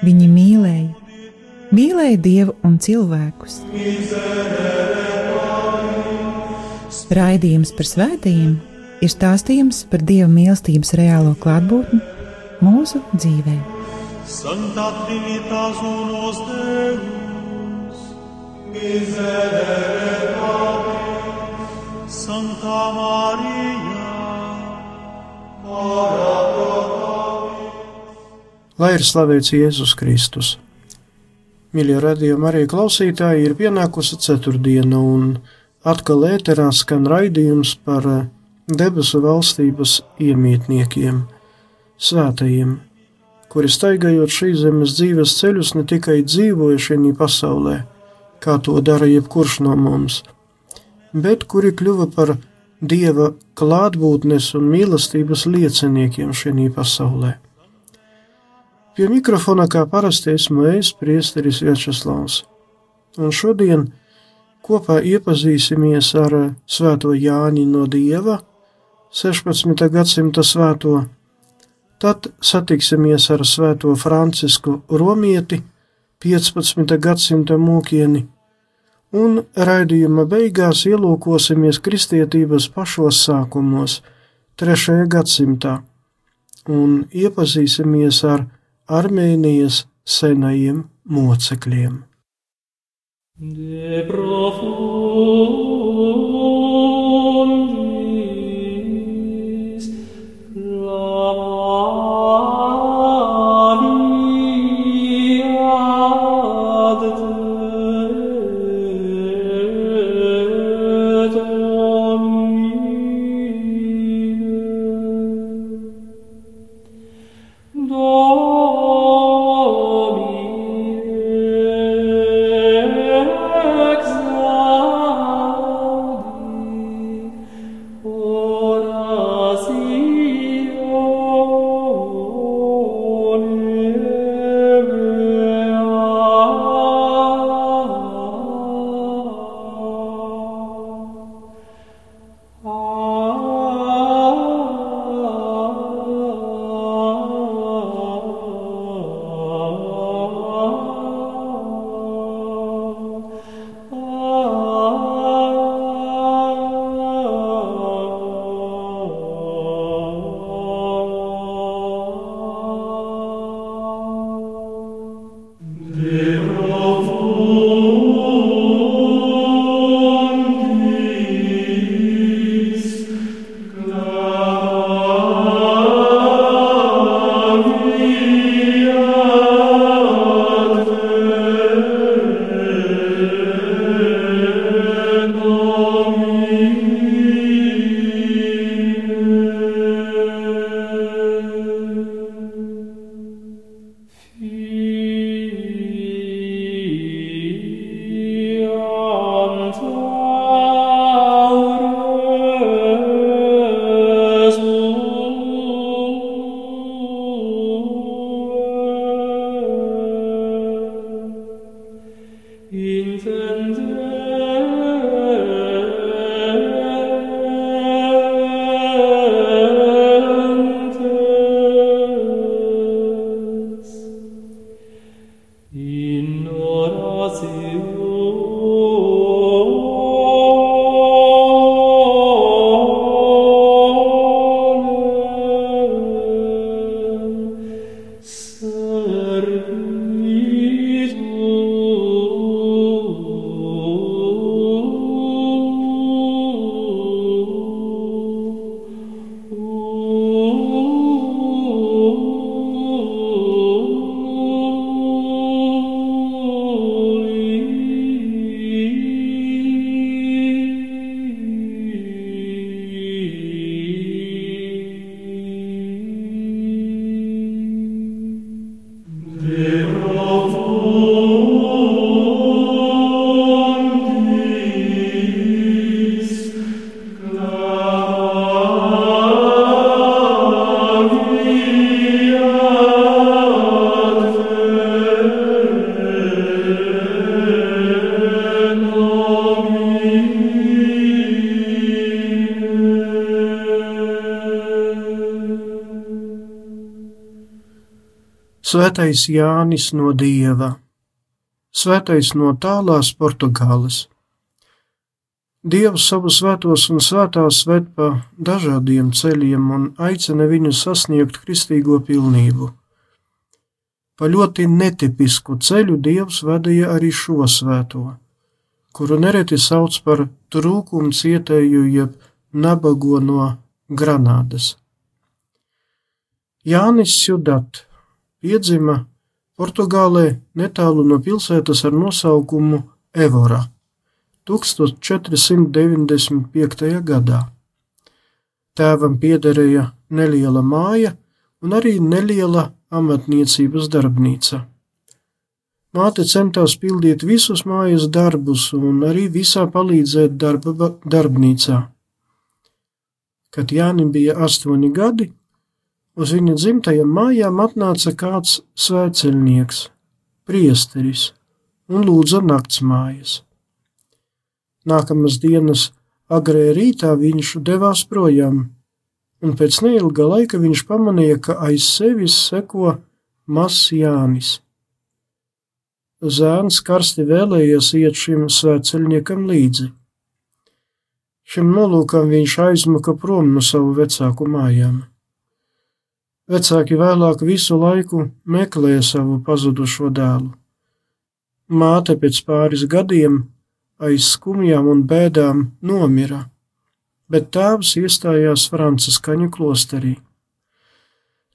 Viņi mīlēja, mīlēja Dievu un cilvēkus. Raidījums par svētījumiem ir stāstījums par Dieva mīlestības reālo klātbūtni mūsu dzīvē. Santa Trinitas unos Deus, miserere Patris, Santa Maria, ora pro Lai ir slavēts Jēzus Kristus. Mīļie radījumi arī klausītāji ir pienākusi ceturtdiena un atkal ēterā skan raidījums par debesu valstības iemītniekiem – svētajiem, kuri staigājot šīs zemes dzīves ceļus ne tikai dzīvoja šajā pasaulē, kā to dara jebkurš no mums, bet kuri kļuva par dieva klātbūtnes un mīlestības lieciniekiem šajā pasaulē. Pie mikrofona kā parasti esmu es, Priesteris Večeslavs, un šodien kopā iepazīsimies ar Svēto Jāņu no Dieva, 16. gadsimta svēto Tad satiksimies ar Svēto Francisku Romieti, 15. gadsimta mūkieni, un raidījuma beigās ielūkosimies kristietības pašos sākumos, 3. gadsimtā, un iepazīsimies ar Armēnijas senajiem mocekļiem. De Svētais Jānis no Dieva, Svētais no tālās Portugāles. Dievs savus svētos un svētās ved pa dažādiem ceļiem un aicina viņus sasniegt kristīgo pilnību. Pa ļoti netipisku ceļu Dievs vadīja arī šo svēto, kuru nereti sauc par trūkumu cietēju jeb nabago no Granādas. Jānis Judat piedzima Portugālē netālu no pilsētas ar nosaukumu Evora 1495. gadā. Tēvam piederēja neliela māja un arī neliela amatniecības darbnīca. Māte centās pildīt visus mājas darbus un arī visā palīdzēt darba darbnīcā. Kad Jānim bija astoņi gadi, Uz viņa dzimtajām mājām atnāca kāds svētceļnieks, priesteris, un lūdza naktsmājas. Nākamās dienas agrē rītā viņš devās projām, un pēc neilga laika viņš pamanīja, ka aiz sevis seko mazs Jānis. Zēns karsti vēlējies iet šim svētceļniekam līdzi. Šim nolūkam viņš aizmuka prom no savu vecāku mājām. Vecāki vēlāk visu laiku meklēja savu pazudušo dēlu. Māte pēc pāris gadiem aiz skumjām un bēdām nomira, bet tēvs iestājās Franciskaņu klosterī.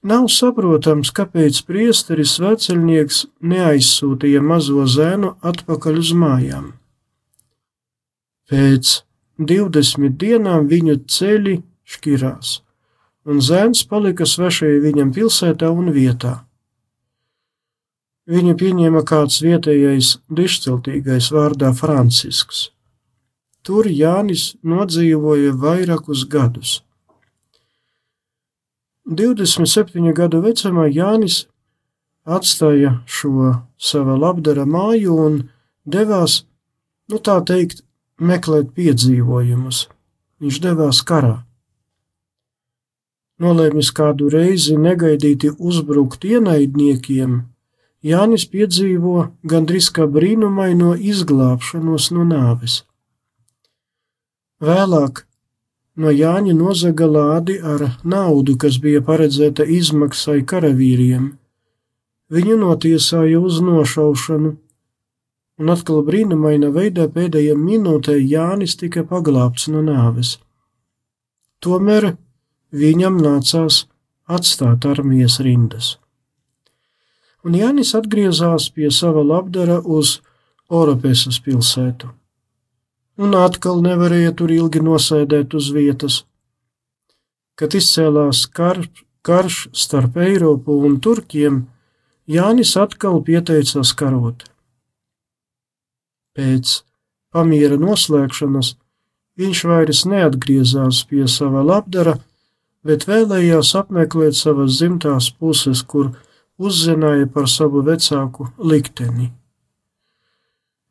Nav saprotams, kāpēc priesteris veceļnieks neaizsūtīja mazo zēnu atpakaļ uz mājām. Pēc divdesmit dienām viņu ceļi šķirās un zēns palika svešai viņam pilsētā un vietā. Viņu pieņēma kāds vietējais dišciltīgais vārdā Francisks. Tur Jānis nodzīvoja vairākus gadus. 27 gadu vecumā Jānis atstāja šo sava labdara māju un devās, nu tā teikt, meklēt piedzīvojumus. Viņš devās karā nolēmis kādu reizi negaidīti uzbrukt ienaidniekiem, Jānis piedzīvo gandrīz kā brīnumaino izglābšanos no nāves. Vēlāk no Jāņa nozaga lādi ar naudu, kas bija paredzēta izmaksai karavīriem. Viņu notiesāja uz nošaušanu, un atkal brīnumaina veidā pēdējā minūtē Jānis tika paglābts no nāves. Tomēr viņam nācās atstāt armijas rindas. Un Jānis atgriezās pie sava labdara uz Oropesas pilsētu, un atkal nevarēja tur ilgi nosēdēt uz vietas. Kad izcēlās kar, karš starp Eiropu un Turkiem, Jānis atkal pieteicās karot. Pēc pamiera noslēgšanas viņš vairs neatgriezās pie sava labdara, bet vēlējās apmeklēt savas dzimtās puses, kur uzzināja par savu vecāku likteni.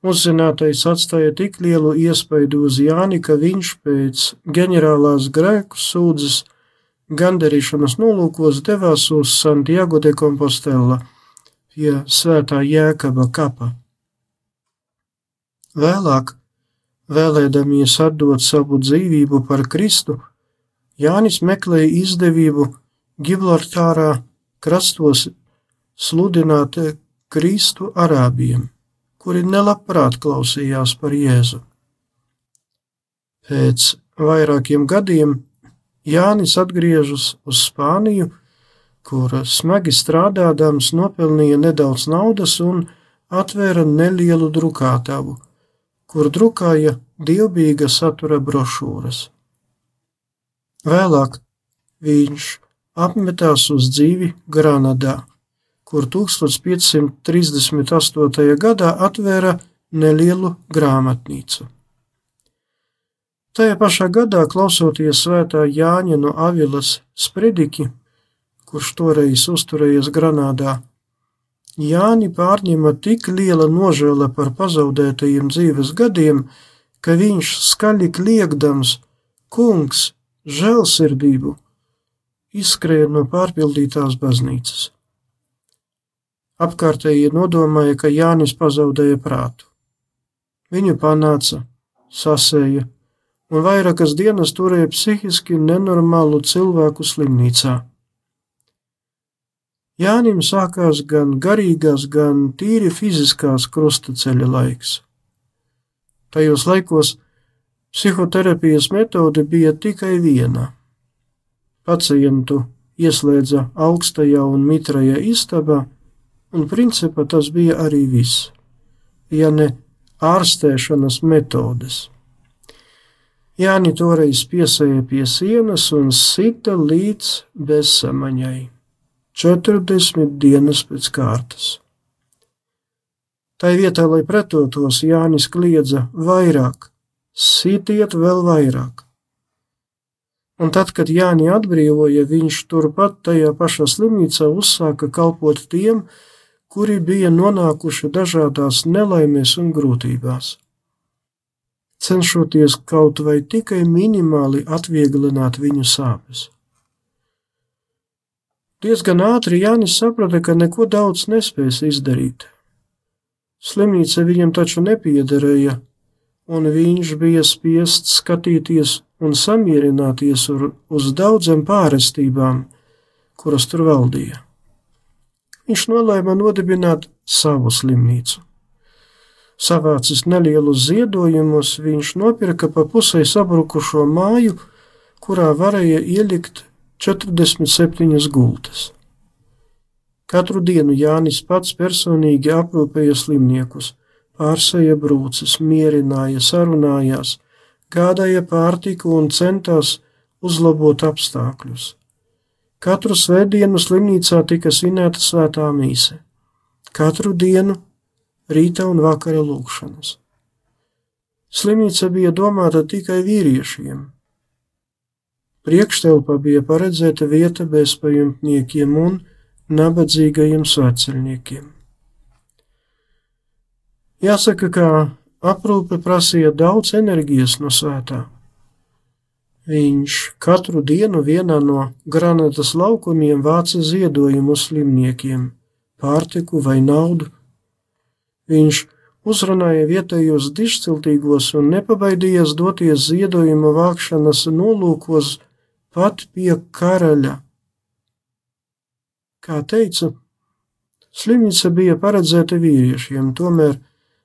Uzzinātais atstāja tik lielu iespaidu uz Jāni, ka viņš pēc ģenerālās grēku sūdzes gandarīšanas nolūkos devās uz Santiago de Compostela pie svētā Jēkaba kapa. Vēlāk, vēlēdamies atdot savu dzīvību par Kristu, Jānis meklēja izdevību Gibraltārā krastos sludināt Kristu arābiem, kuri nelabprāt klausījās par Jēzu. Pēc vairākiem gadiem Jānis atgriežas uz Spāniju, kur smagi strādādams nopelnīja nedaudz naudas un atvēra nelielu drukātavu, kur drukāja dievbijīga satura brošūras. Vēlāk viņš apmetās uz dzīvi Granadā, kur 1538. gadā atvēra nelielu grāmatnīcu. Tajā pašā gadā, klausoties svētā Jāņa no Avilas sprediķi, kurš toreiz uzturējies Granādā, Jāni pārņēma tik liela nožēla par pazaudētajiem dzīves gadiem, ka viņš skaļi kliegdams: Kungs, žēlsirdību! izskrēja no pārpildītās baznīcas. Apkārtējie nodomāja, ka Jānis pazaudēja prātu. Viņu panāca, sasēja un vairākas dienas turēja psihiski nenormālu cilvēku slimnīcā. Jānim sākās gan garīgās, gan tīri fiziskās krustaceļa laiks. Tajos laikos psihoterapijas metode bija tikai viena. Pacientu ieslēdza augstajā un mitrajā istabā, un principā tas bija arī viss, ja ne ārstēšanas metodes. Jāni toreiz piesēja pie sienas un sita līdz bezsamaņai. 40 dienas pēc kārtas. Tai vietā, lai pretotos, Jānis kliedza vairāk, sitiet vēl vairāk. Un tad, kad Jāni atbrīvoja, viņš turpat tajā pašā slimnīcā uzsāka kalpot tiem, kuri bija nonākuši dažādās nelaimēs un grūtībās. Cenšoties kaut vai tikai minimāli atvieglināt viņu sāpes. Diezgan ātri Jānis saprata, ka neko daudz nespēs izdarīt. Slimnīca viņam taču nepiederēja, un viņš bija spiests skatīties un samierināties uz daudzām pārestībām, kuras tur valdīja. Viņš nolēma nodibināt savu slimnīcu. Savācis nelielus ziedojumus, viņš nopirka pa pusē sabrukušo māju, kurā varēja ielikt 47 gultas. Katru dienu Jānis pats personīgi aprūpēja slimniekus, pārsēja brūces, mierināja, sarunājās, gādāja pārtiku un centās uzlabot apstākļus. Katru svētdienu slimnīcā tika svinēta svētā mīse, katru dienu rīta un vakara lūkšanas. Slimnīca bija domāta tikai vīriešiem, Priekštelpā bija paredzēta vieta bezpajumtniekiem un nabadzīgajiem sveceļniekiem. Jāsaka, ka aprūpe prasīja daudz enerģijas no svētā. Viņš katru dienu vienā no granatas laukumiem vāca ziedojumu slimniekiem, pārtiku vai naudu. Viņš uzrunāja vietējos dišciltīgos un nepabaidījās doties ziedojuma vākšanas nolūkos pat pie karaļa. Kā teicu, slimnīca bija paredzēta vīriešiem, tomēr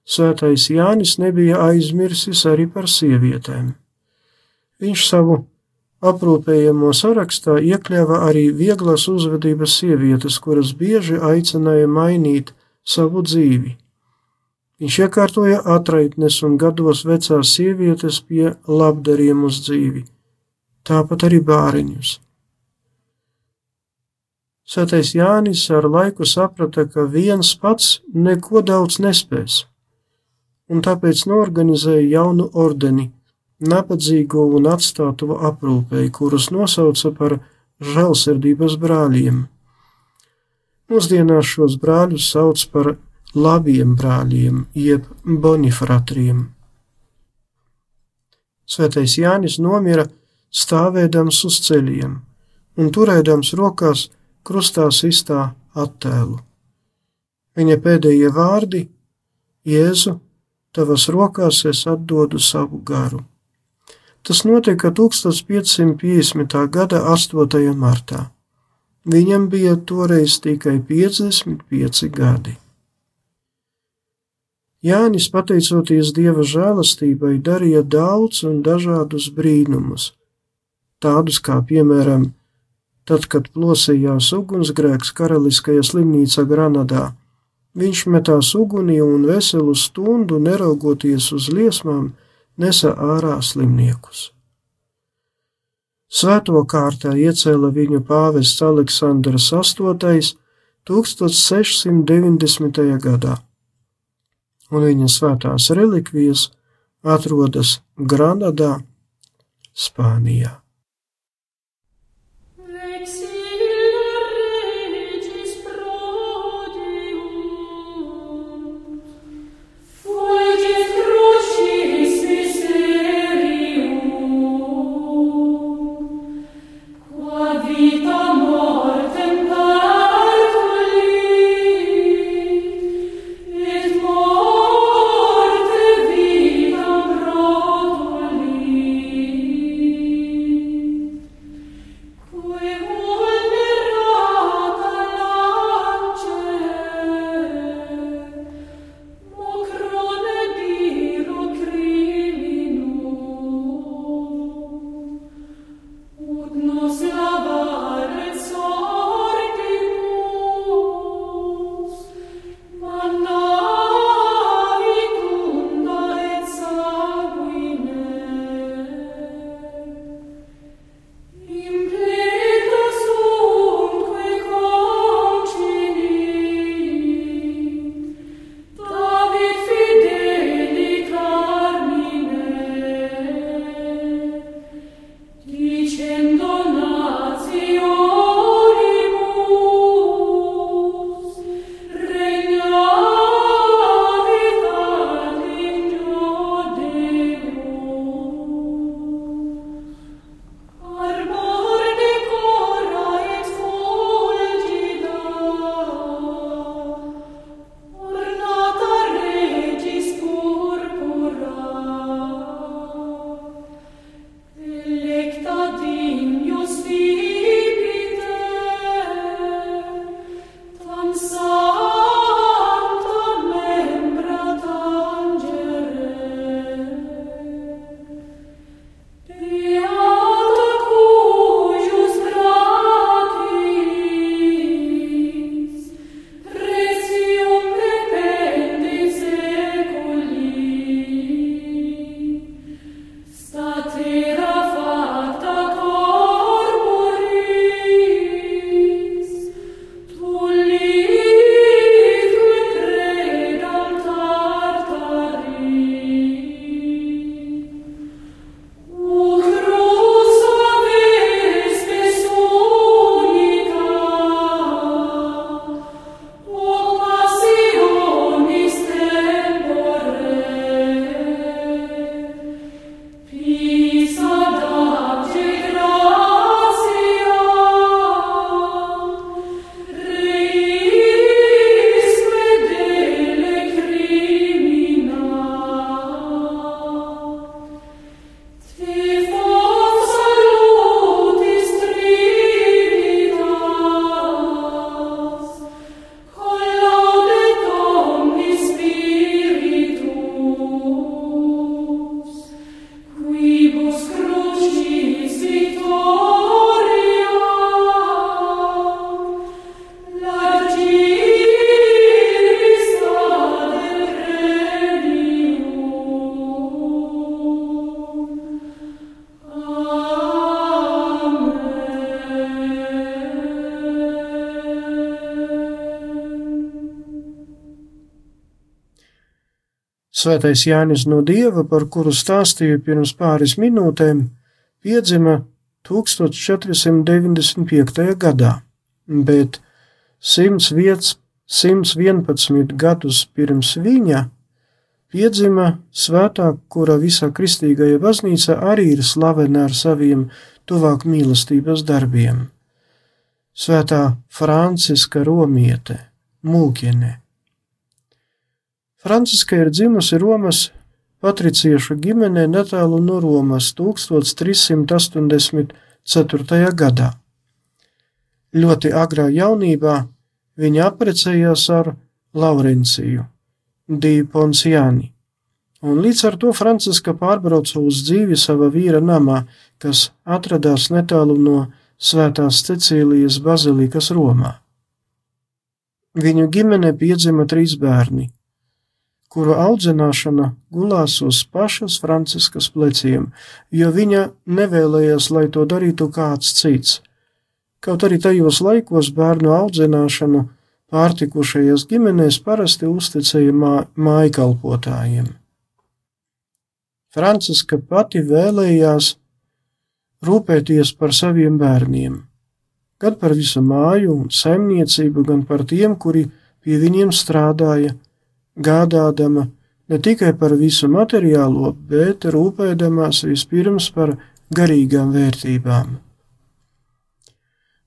svētais Jānis nebija aizmirsis arī par sievietēm. Viņš savu aprūpējamo sarakstā iekļāva arī vieglas uzvedības sievietes, kuras bieži aicināja mainīt savu dzīvi. Viņš iekārtoja atraitnes un gados vecās sievietes pie labdariem uz dzīvi tāpat arī bāriņus. Svētais Jānis ar laiku saprata, ka viens pats neko daudz nespēs, un tāpēc norganizēja jaunu ordeni, nabadzīgo un atstāto aprūpēju, kurus nosauca par žēlsirdības brāļiem. Mūsdienās šos brāļus sauc par labiem brāļiem, jeb bonifratriem. Svētais Jānis nomira stāvēdams uz ceļiem un turēdams rokās krustā sistā attēlu. Viņa pēdējie vārdi - Jēzu, tavas rokās es atdodu savu garu. Tas notika 1550. gada 8. martā. Viņam bija toreiz tikai 55 gadi. Jānis, pateicoties Dieva žēlastībai, darīja daudz un dažādus brīnumus, tādus kā, piemēram, tad, kad plosījās ugunsgrēks karaliskajā slimnīcā Granadā. Viņš metās ugunī un veselu stundu, neraugoties uz liesmām, nesa ārā slimniekus. Svēto kārtā iecēla viņu pāvests Aleksandrs VIII, 1690. gadā, un viņa svētās relikvijas atrodas Granadā, Spānijā. Svētais Jānis no Dieva, par kuru stāstīju pirms pāris minūtēm, piedzima 1495. gadā, bet 111 gadus pirms viņa piedzima svētā, kura visā kristīgajā baznīca arī ir slavena ar saviem tuvāk mīlestības darbiem. Svētā Franciska Romiete, Mūkiene. Franciska ir dzimusi Romas patriciešu ģimenē netālu no Romas 1384. gadā. Ļoti agrā jaunībā viņa apprecējās ar Laurenciju Di Ponciani, un līdz ar to Franciska pārbrauca uz dzīvi sava vīra namā, kas atradās netālu no Svētās Cecīlijas bazilikas Romā. Viņu ģimene piedzima trīs bērni kuru audzināšana gulās uz pašas Franciskas pleciem, jo viņa nevēlējās, lai to darītu kāds cits. Kaut arī tajos laikos bērnu audzināšanu pārtikušajās ģimenēs parasti uzticēja mā, mājkalpotājiem. Franciska pati vēlējās rūpēties par saviem bērniem, gan par visu māju un saimniecību, gan par tiem, kuri pie viņiem strādāja, gādādama ne tikai par visu materiālo, bet rūpēdamās vispirms par garīgām vērtībām.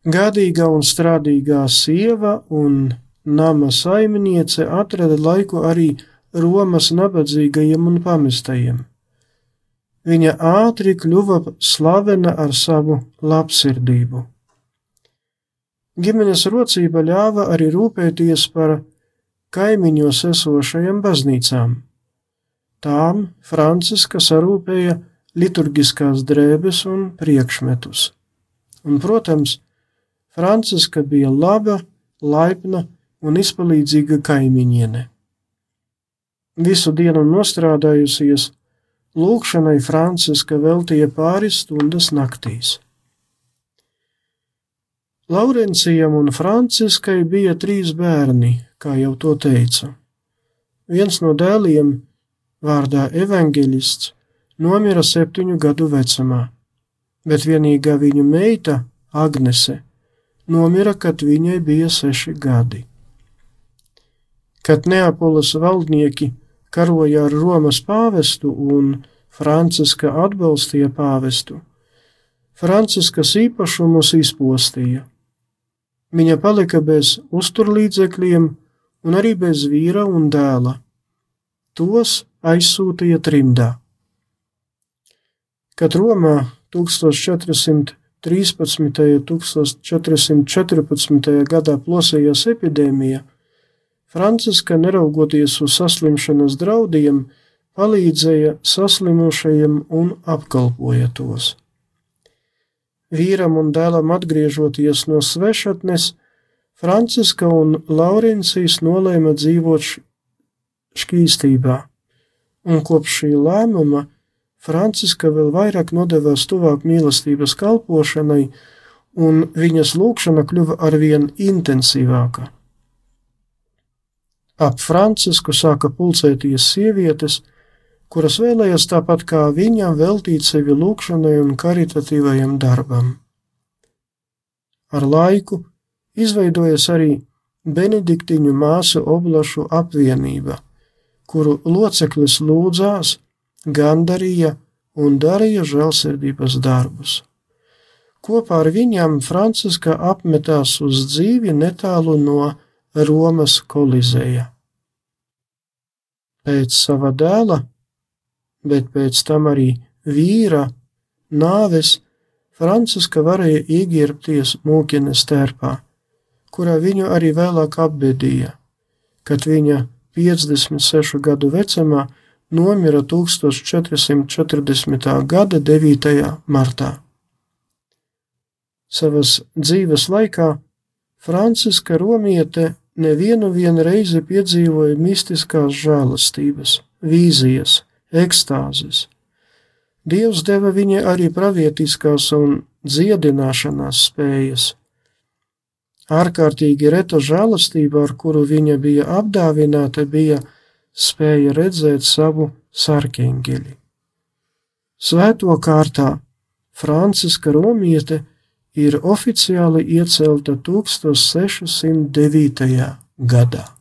Gādīgā un strādīgā sieva un nama saimniece atrada laiku arī Romas nabadzīgajiem un pamestajiem. Viņa ātri kļuva slavena ar savu labsirdību. Ģimenes rocība ļāva arī rūpēties par kaimiņos esošajām baznīcām. Tām Franciska sarūpēja liturgiskās drēbes un priekšmetus. Un, protams, Franciska bija laba, laipna un izpalīdzīga kaimiņiene. Visu dienu nostrādājusies, lūkšanai Franciska veltīja pāris stundas naktīs. Laurencijam un Franciskai bija trīs bērni, kā jau to teica. Viens no dēliem, vārdā evanģelists, nomira septiņu gadu vecumā, bet vienīgā viņu meita, Agnese, nomira, kad viņai bija seši gadi. Kad Neapolis valdnieki karoja ar Romas pāvestu un Franciska atbalstīja pāvestu, Franciskas īpašumus izpostīja. Viņa palika bez uzturlīdzekļiem un arī bez vīra un dēla. Tos aizsūtīja trimdā. Kad Romā 1400 13. un 1414. gadā plosījās epidēmija, Franciska, neraugoties uz saslimšanas draudiem, palīdzēja saslimušajiem un apkalpoja tos. Vīram un dēlam atgriežoties no svešatnes, Franciska un Laurencijas nolēma dzīvot šķīstībā, un kopš šī lēmuma Franciska vēl vairāk nodevās tuvāk mīlestības kalpošanai, un viņas lūkšana kļuva arvien intensīvāka. Ap Francisku sāka pulcēties sievietes, kuras vēlējās tāpat kā viņa veltīt sevi lūkšanai un karitatīvajam darbam. Ar laiku izveidojas arī Benediktiņu māsu oblašu apvienība, kuru loceklis lūdzās, gandarīja un darīja žēlsirdības darbus. Kopā ar viņam Franciska apmetās uz dzīvi netālu no Romas kolizēja. Pēc sava dēla, bet pēc tam arī vīra nāves Franciska varēja ieģērbties mūkienes tērpā, kurā viņu arī vēlāk apbedīja, kad viņa 56 gadu vecumā nomira 1440. gada 9. martā. Savas dzīves laikā Franciska Romiete nevienu reizi piedzīvoja mistiskās žēlastības, vīzijas, ekstāzes. Dievs deva viņai arī pravietiskās un dziedināšanās spējas. Ārkārtīgi reta žēlastība, ar kuru viņa bija apdāvināta, bija spēja redzēt savu sarkēņģeli. Svēto kārtā Franciska Romiete ir oficiāli iecelta 1609. gadā.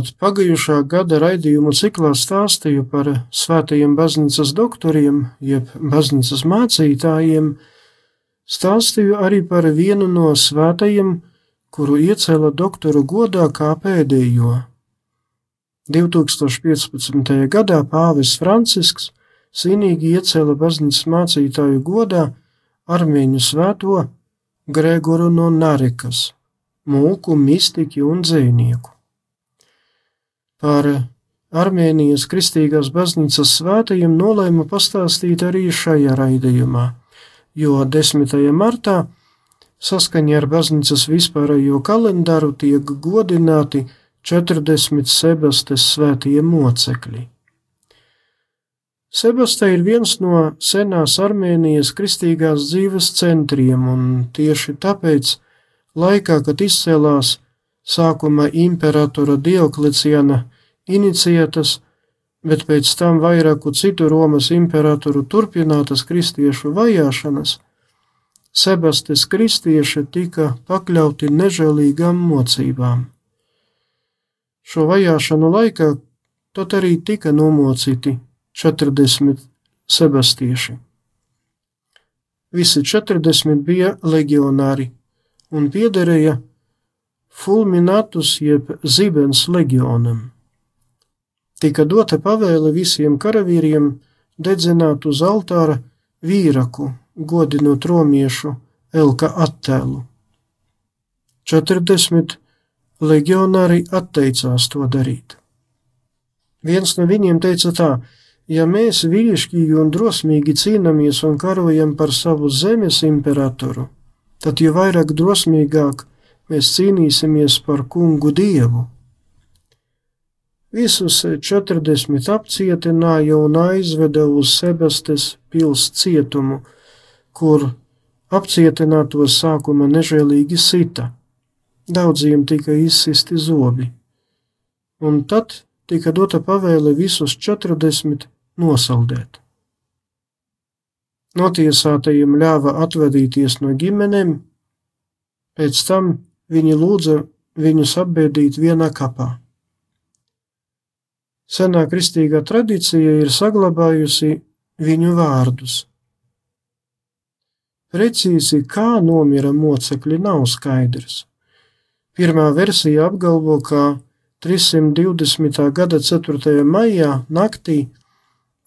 Kad pagājušā gada raidījumu ciklā stāstīju par svētajiem baznīcas doktoriem, jeb baznīcas mācītājiem, stāstīju arī par vienu no svētajiem, kuru iecēla doktoru godā kā pēdējo. 2015. gadā pāvis Francisks svinīgi iecēla baznīcas mācītāju godā armēņu svēto Gregoru no Narekas, mūku mistiķi un dzēnieku. Par Armēnijas Kristīgās baznīcas svētajiem nolēma pastāstīt arī šajā raidījumā, jo 10. martā saskaņā ar baznīcas vispārējo kalendāru tiek godināti 40 sebastes svētie mocekļi. Sebasta ir viens no senās Armēnijas kristīgās dzīves centriem, un tieši tāpēc, laikā, kad izcēlās sākuma imperatora Diokleciana iniciētas, bet pēc tam vairāku citu Romas imperatoru turpinātas kristiešu vajāšanas, Sebastes kristieši tika pakļauti nežēlīgām mocībām. Šo vajāšanu laikā tad arī tika nomocīti 40 sebastieši. Visi 40 bija legionāri un piederēja fulminatus jeb zibens legionam. Tika dota pavēle visiem karavīriem dedzināt uz altāra vīraku, godinot romiešu Elka attēlu. 40 legionāri atteicās to darīt. Viens no viņiem teica tā: Ja mēs vīrišķīgi un drosmīgi cīnāmies un karojam par savu zemes imperatoru, tad jo vairāk drosmīgāk mēs cīnīsimies par kungu dievu. Visus 40 apcietināja un aizveda uz Sebastes pils cietumu, kur apcietinātos sākuma nežēlīgi sita. Daudziem tika izsisti zobi, un tad tika dota pavēle visus 40 nosaldēt. Notiesātajiem ļāva atvadīties no ģimenēm, pēc tam viņi lūdza viņus apbēdīt vienā kapā. Senā kristīgā tradīcija ir saglabājusi viņu vārdus. Precīzi, kā nomira mocekļi, nav skaidrs. Pirmā versija apgalvo, ka 320. gada 4. maijā naktī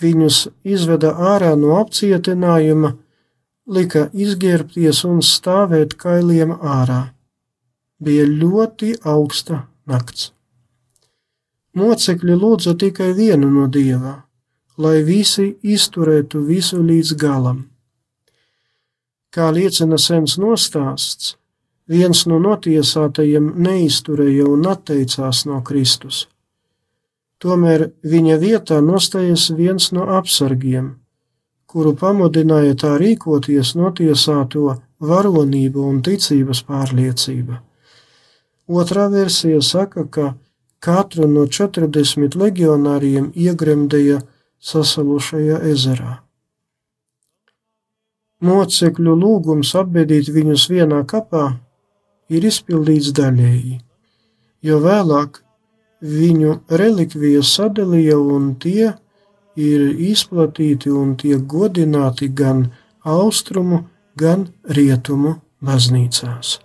viņus izveda ārā no apcietinājuma, lika izģērbties un stāvēt kailiem ārā. Bija ļoti augsta nakts. Mocekļi lūdza tikai vienu no dievā, lai visi izturētu visu līdz galam. Kā liecina sens nostāsts, viens no notiesātajiem neizturēja un atteicās no Kristus. Tomēr viņa vietā nostājas viens no apsargiem, kuru pamudināja tā rīkoties notiesāto varonība un ticības pārliecība. Otrā versija saka, ka katru no 40 legionāriem iegremdēja sasalušajā ezerā. Mocekļu lūgums apbedīt viņus vienā kapā ir izpildīts daļēji, jo vēlāk viņu relikvijas sadalīja un tie ir izplatīti un tiek godināti gan austrumu, gan rietumu baznīcās.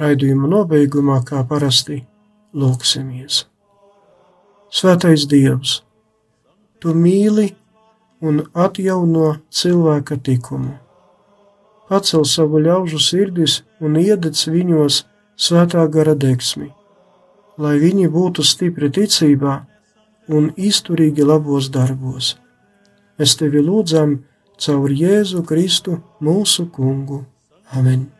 Raidījuma nobeigumā, kā parasti, lūksimies. Svētais Dievs, Tu mīli un atjauno cilvēka likumu atcel savu ļaužu sirdis un iededz viņos svētā gara deksmi, lai viņi būtu stipri ticībā un izturīgi labos darbos. Mēs tevi lūdzam caur Jēzu Kristu, mūsu kungu. Amen!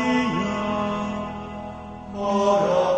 Ora.